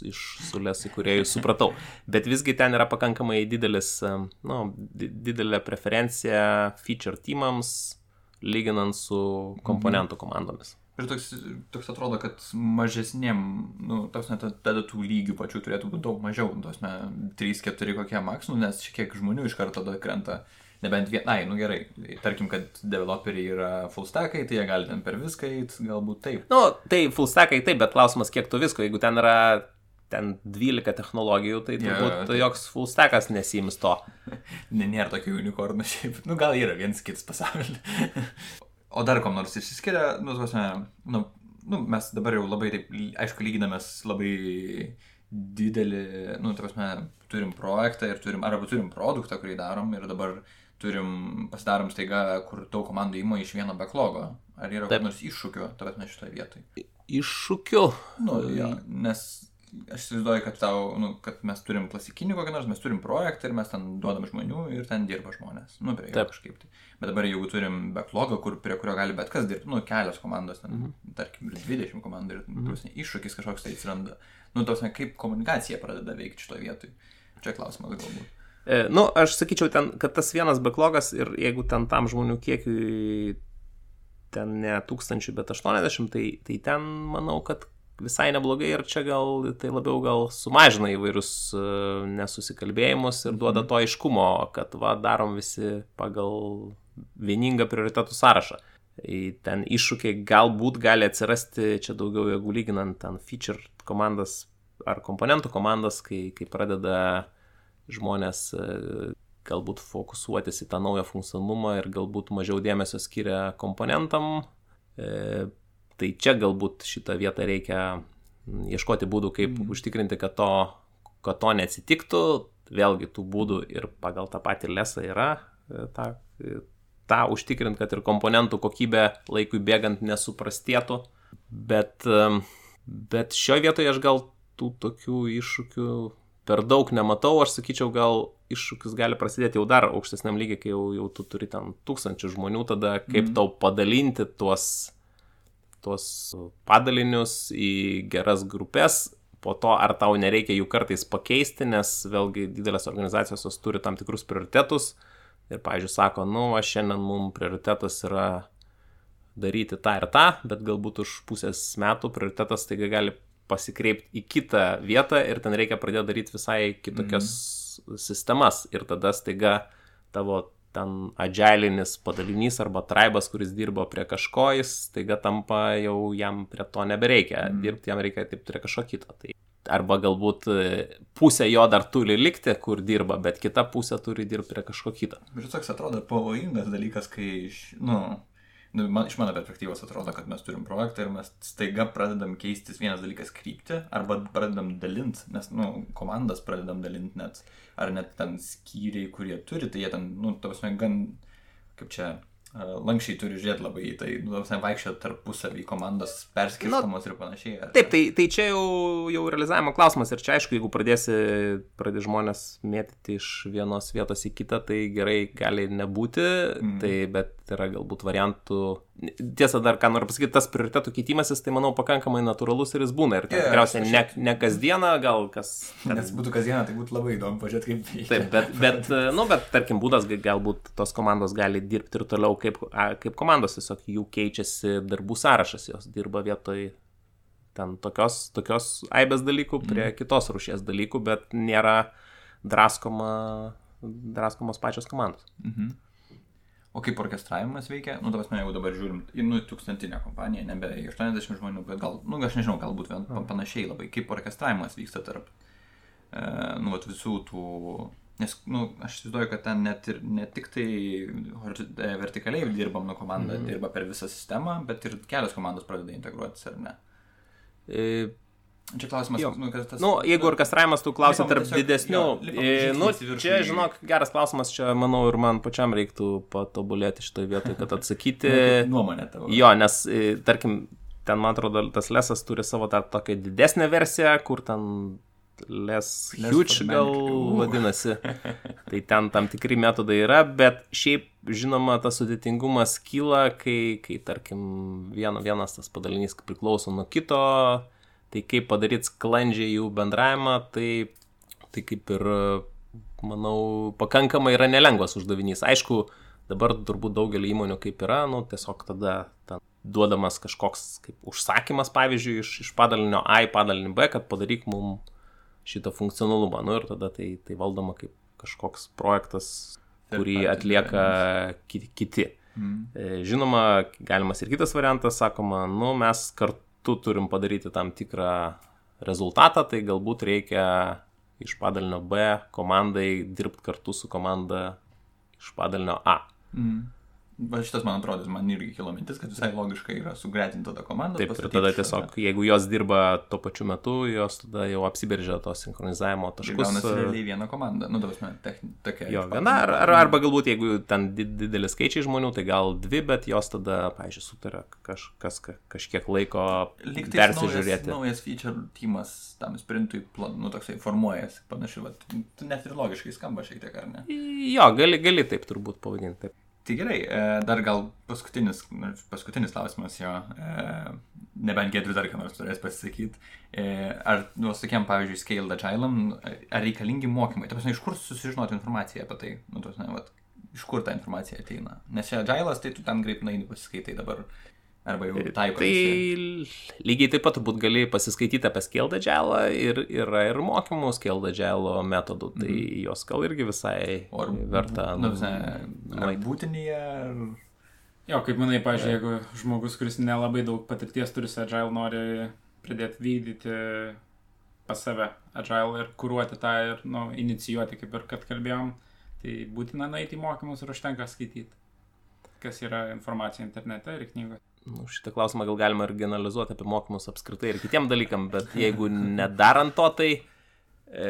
iš sulės įkūrėjų supratau. Bet visgi ten yra pakankamai didelis, nu, didelė preferencija feature teamams, lyginant su komponentų komandomis. Ir toks, toks atrodo, kad mažesniem, nu, toks net tada tų lygių pačių turėtų būti daug mažiau, tos, ne, 3-4 kokie maks, nu, nes šiek tiek žmonių iš karto tada krenta Nebent vienai, nu gerai, tarkim, kad developeriai yra full stackai, tai jie gali ten per viską eiti, galbūt taip. Nu, tai full stackai taip, bet klausimas, kiek tu visko, jeigu ten yra ten 12 technologijų, tai turbūt ja, tai... joks full stackas nesims to. ne, nėra tokių unikornų šiaip, nu gal yra viens kitas pasaulyje. o dar kom nors išsiskiria, nu, tuosme, nu, nu, mes dabar jau labai, taip, aišku, lyginamės labai didelį, nu, tuosme, turim projektą ir turim, arba turim produktą, kurį darom ir dabar turim, pasidarom staiga, kur daug komandų įmo iš vieno backlogo. Ar yra kokių nors iššūkių, tavęs mes šitoje vietoje? Iššūkių? Nu, ja, nes aš įsivaizduoju, kad, tau, nu, kad mes turim klasikinį kokį nors, mes turim projektą ir mes ten duodam žmonių ir ten dirba žmonės. Nu, prie jo kažkaip tai. Bet dabar jeigu turim backlogą, kur, prie kurio gali bet kas dirbti, nu, kelios komandos, ten, mm -hmm. tarkim, 20 komandų ir mm -hmm. iššūkis kažkoks tai atsiranda. Nu, tos, kaip komunikacija pradeda veikti šitoje vietoje. Čia klausimas galbūt. E, nu, aš sakyčiau, ten, kad tas vienas backlogas ir jeigu ten tam žmonių kiekiui ten ne tūkstančių, bet 80, tai, tai ten manau, kad visai neblogai ir čia gal tai labiau gal sumažina įvairius uh, nesusikalbėjimus ir duoda mhm. to aiškumo, kad va darom visi pagal vieningą prioritetų sąrašą. Ten iššūkiai galbūt gali atsirasti čia daugiau, jeigu lyginant ten feature komandas ar komponentų komandas, kai, kai pradeda žmonės e, galbūt fokusuotis į tą naują funkcionalumą ir galbūt mažiau dėmesio skiria komponentam. E, tai čia galbūt šitą vietą reikia ieškoti būdų, kaip mm. užtikrinti, kad to, kad to neatsitiktų. Vėlgi tų būdų ir pagal tą patį lesą yra e, tą, tą užtikrinti, kad ir komponentų kokybė laikui bėgant nesuprastėtų. Bet, bet šioje vietoje aš gal tų tokių iššūkių per daug nematau, aš sakyčiau, gal iššūkis gali prasidėti jau dar aukštesniam lygiai, kai jau, jau tu turi ten tūkstančių žmonių, tada kaip mm. tau padalinti tuos, tuos padalinius į geras grupės, po to ar tau nereikia jų kartais pakeisti, nes vėlgi didelės organizacijos jos turi tam tikrus prioritetus. Ir, pavyzdžiui, sako, nu, aš šiandien mums prioritetas yra daryti tą ir tą, bet galbūt už pusės metų prioritetas taiga gali pasikreipti į kitą vietą ir ten reikia pradėti daryti visai kitokias mm. sistemas. Ir tada staiga tavo ten agilinis padalinys arba traibas, kuris dirbo prie kažko, jis staiga tampa jau jam prie to nebereikia, mm. dirbti jam reikia taip prie kažko kito. Tai arba galbūt e, pusė jo dar turi likti, kur dirba, bet kita pusė turi dirbti prie kažko kito. Bet toks atrodo pavojingas dalykas, kai, nu, nu, man, iš mano perspektyvos atrodo, kad mes turim projektą ir mes staiga pradedam keistis. Vienas dalykas krypti, arba pradedam dalinti, nes, nu, komandas pradedam dalinti net, ar net ten skyriai, kurie turi, tai jie ten, nu, tavasme, gan, kaip čia, lankščiai turi žiūrėti labai į tai, nu, vaikščioti tarpusavį, komandos perskirstamos ir panašiai. ar Taip, tai, tai čia jau, jau realizavimo klausimas ir čia aišku, jeigu pradėsi, pradės žmonės mėtyti iš vienos vietos į kitą, tai gerai gali nebūti, mm. tai bet yra galbūt variantų. Tiesa, dar ką noriu pasakyti, tas prioritetų keitimasis, tai manau pakankamai natūralus ir jis būna. Ir ten Jo, tikriausiai aš- ne, ne kasdieną, gal kas... ten- Nes būtų kasdieną, tai būtų labai įdomu pažiūrėti, kaip veikia. Taip, bet, bet, nu, bet tarkim, būdas ga- galbūt tos komandos gali dirbti ir toliau kaip, kaip komandos, tiesiog jų keičiasi darbų sąrašas, jos dirba vietoj ten tokios, tokios aibės dalykų prie mm. kitos rušies dalykų, bet nėra draskoma, draskomos pačios komandos. Mhm. O kaip orkestravimas veikia, nu, tavas jeigu dabar žiūrim į nu, tūkstantinę kompaniją, nebe į 80 žmonių, bet gal, nu, aš nežinau, galbūt vien, pa- panašiai labai, kaip orkestravimas vyksta tarp, e, nu, visų tų, nes, nu, aš įsivaizduoju, kad ten net ir ne tik tai e, vertikaliai dirbam, nu, komanda mm. dirba per visą sistemą, bet ir kelios komandos pradeda integruotis, ar ne? E, Čia klausimas, Jo. nu, kas tas... Nu, jeigu orkestravimas, tu klausi tarp tiesiog- didesnių. jo, Nu, čia, žinok, geras klausimas, čia manau ir man pačiam reiktų patobulėti šitoje vietoje, kad atsakyti. Nuomonė tavo. Jo, nes, tarkim, ten, man atrodo, tas lesas turi savo tą tokią didesnę versiją, kur ten les huge gal vadinasi. Tai ten tam tikri metodai yra, bet šiaip, žinoma, tas sudėtingumas kyla, kai, kai tarkim, vieno, vienas tas padalinys priklauso nuo kito, tai kaip padaryti sklandžiai jų bendravimą, tai, tai kaip ir, manau, pakankamai yra nelengvas uždavinys. Aišku, dabar turbūt daugelį įmonių kaip yra, nu, tiesiog tada ten duodamas kažkoks kaip užsakymas, pavyzdžiui, iš, iš padalinio A į padalinį B, kad padaryk mum šitą funkcionalumą. Nu ir tada tai, tai valdoma kaip kažkoks projektas, kurį atlieka ki- kiti. Mm. E, Žinoma, galimas ir kitas variantas, sakoma, nu mes kartu turim padaryti tam tikrą rezultatą, tai galbūt reikia iš padalinio B komandai dirbti kartu su komanda iš padalinio A. Mm. Va šitas, man atrodo, man irgi kilo mintis, kad visai logiška yra sugretinti tada komandą. Taip, ir tada tiesiog, jeigu jos dirba tuo pačiu metu, jos tada jau apsiberžia to sinchronizavimo taškus. Gaunasi e, realiai viena komanda. Nu, tavas, techn... tokia. Jo, viena, ar, ar, arba galbūt jeigu ten di- didelis skaičiai žmonių, tai gal dvi, bet jos tada, pažiūrėjau, sutarė kaž, kas, ka- kažkiek laiko tai persižiūrėti. Naujas, naujas feature teamas tam sprintui, plan, nu, toksai formuojasi, panašiai, va, net ir logiškai skamba šiek tiek, ar ne? Jo, gali, gali taip turbūt pavadinti. Taip. Tai gerai, e, dar gal paskutinis, paskutinis klausimas jo, e, nebent Gedrius dar ką nors turės pasisakyti. E, ar, nu, sakėm, pavyzdžiui, Scale Agile'am, ar reikalingi mokymai? Tai prasme, iš kur susižinoti informaciją apie tai? Nu, tos, ne, vat, iš kur ta informacija ateina? Nes čia Agile'as, tai tu ten greitai eini pasiskaitai dabar. Arba jau taiko. Tai visi. lygiai taip pat turbūt gali pasiskaityti apie Agile ir yra ir mokymų Agile metodų, tai Mhm. jos gal irgi visai O ar verta. Nu, visai, ar būtinėje, ar... Jo, kaip manai, pažiūrėjau, jeigu žmogus, kuris nelabai daug patirties turi su Agile, nori pradėti vykdyti pas save Agile ir kūruoti tą ir nu, inicijuoti, kaip ir kad kalbėjom, tai būtina nueiti į mokymus ir užtenka skaityti, kas yra informacija internete ir knygose. Nu, šitą klausimą gal galima ir generalizuoti apie mokymus apskritai ir kitiem dalykam, bet jeigu nedarant to, tai, e,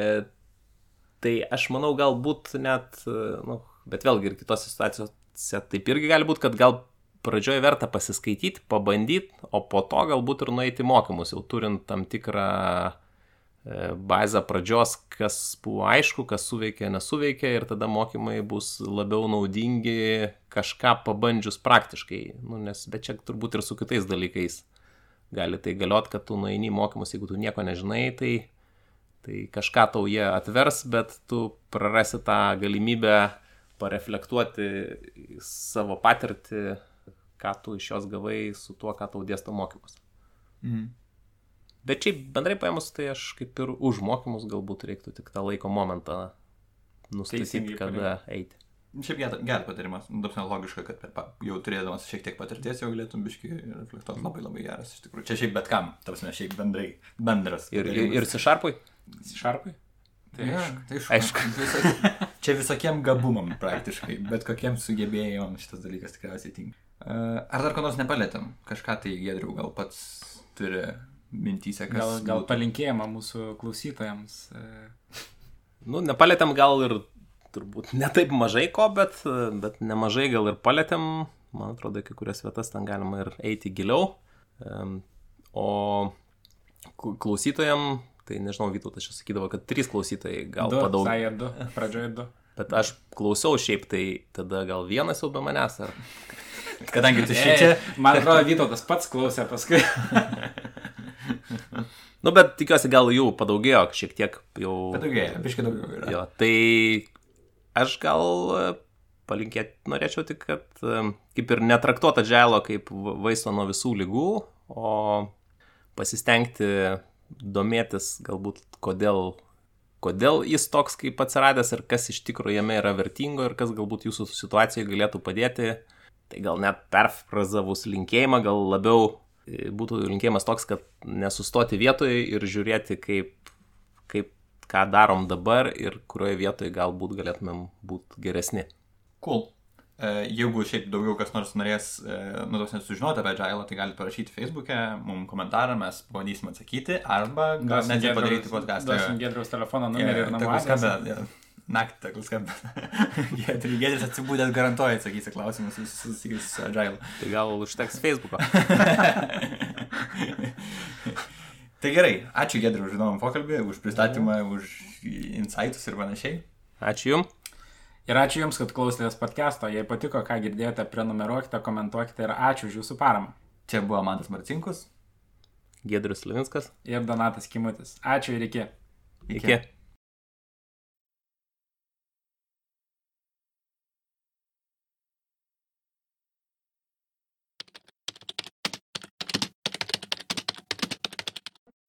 tai aš manau galbūt net, e, nu, bet vėlgi ir kitose situacijose taip irgi gali būti, kad gal pradžioje verta pasiskaityti, pabandyti, o po to galbūt ir nueiti mokymus, jau turint tam tikrą bazę pradžios, kas buvo aišku, kas suveikė, nesuveikė ir tada mokymai bus labiau naudingi kažką pabandžius praktiškai. Nu, nes, bet čia turbūt ir su kitais dalykais gali tai galiot, kad tu nueini mokymus, jeigu tu nieko nežinai, tai, tai kažką tau jie atvers, bet tu prarasi tą galimybę pareflektuoti savo patirtį, ką tu iš jos gavai su tuo, ką tau dėsto mokymus. Mhm. Bet šiaip bendrai paėmus, tai aš kaip ir už mokymus galbūt reiktų tik tą laiko momentą nustatyti, kada eiti. Šiaip geras geras patarimas, nu, dabar logiška, kad per, pa- jau turėdamas šiek tiek patirties jau galėtum biški reflektuoti labai labai geras, iš tikrųjų. Čia šiaip bet kam, tarsi šiaip bendrai, bendras. Ir, ir, ir sišarpui? Šarpai? Tai Ja, aišku. tai aišku. aišku. Čia visokiem gabumam praktiškai, bet kokiem sugebėjimam šitas dalykas tikriausiai tinka. E, Ar dar ko nors nepalėtėm? Kažką tai Gedriu gal pats turi mintysę, kas... Gal, gal palinkėjimą mūsų klausytojams. e, Nu, nepalėtėm gal ir turbūt ne taip mažai ko, bet, bet nemažai gal ir palėtėm man atrodo, kai kurias vietas ten galima ir eiti giliau. O klausytojam, tai nežinau, Vytautas čia sakydavo, kad trys klausytojai gal du, padaug. Sakė du, pradžioje du. Bet aš klausiau šiaip, tai tada gal vienas jau be manęs, ar Kadangi tu šičia. Man atrodo, Vytautas pats klausė paskui. Nu, bet tikiuosi, gal jų padaugėjo šiek tiek jau. Padaugėjo, biškai daugiau yra. Jo, tai aš gal e, palinkėti norėčiau tik, kad e, kaip ir netraktuota dželo kaip va- vaisto nuo visų lygų, o pasistengti domėtis galbūt kodėl, kodėl jis toks kaip atsiradęs ir kas iš tikrųjų jame yra vertingo ir kas galbūt jūsų situacijoje galėtų padėti. Tai gal net perfrazavus linkėjimą, gal labiau būtų linkėjimas toks, kad nesustoti vietoje ir žiūrėti, kaip, kaip ką darom dabar ir kurioje vietoje galbūt galėtumėm būti geresni. Cool. E, Jeigu šiaip daugiau kas nors norės, e, nu, tos nesužinoti apie Agile, tai galite parašyti Facebook'e, mums komentarą, mes pabandysim atsakyti, arba gal net ir padaryti podcastą. Duosim Gedriaus telefono numerį ir namų Naktį tegul skambina. Giedrius Giedrius atsibūdęs garantuoja atsakysi klausimus susijusius su Agile. Tai gal užteks Facebook'o. Tai gerai, ačiū Giedriu už įdomų pokalbį, už pristatymą, už insights ir panašiai. Ačiū Jums. Ir ačiū Jums, kad klausėtės podcast'o. Jei patiko, ką girdėjote, prenumeruokite, komentuokite ir ačiū už Jūsų paramą. Čia buvo Mantas Marcinkus. Gedrius Livinskas. Ir Donatas Kimutis. Ačiū ir iki. Iki. Iki.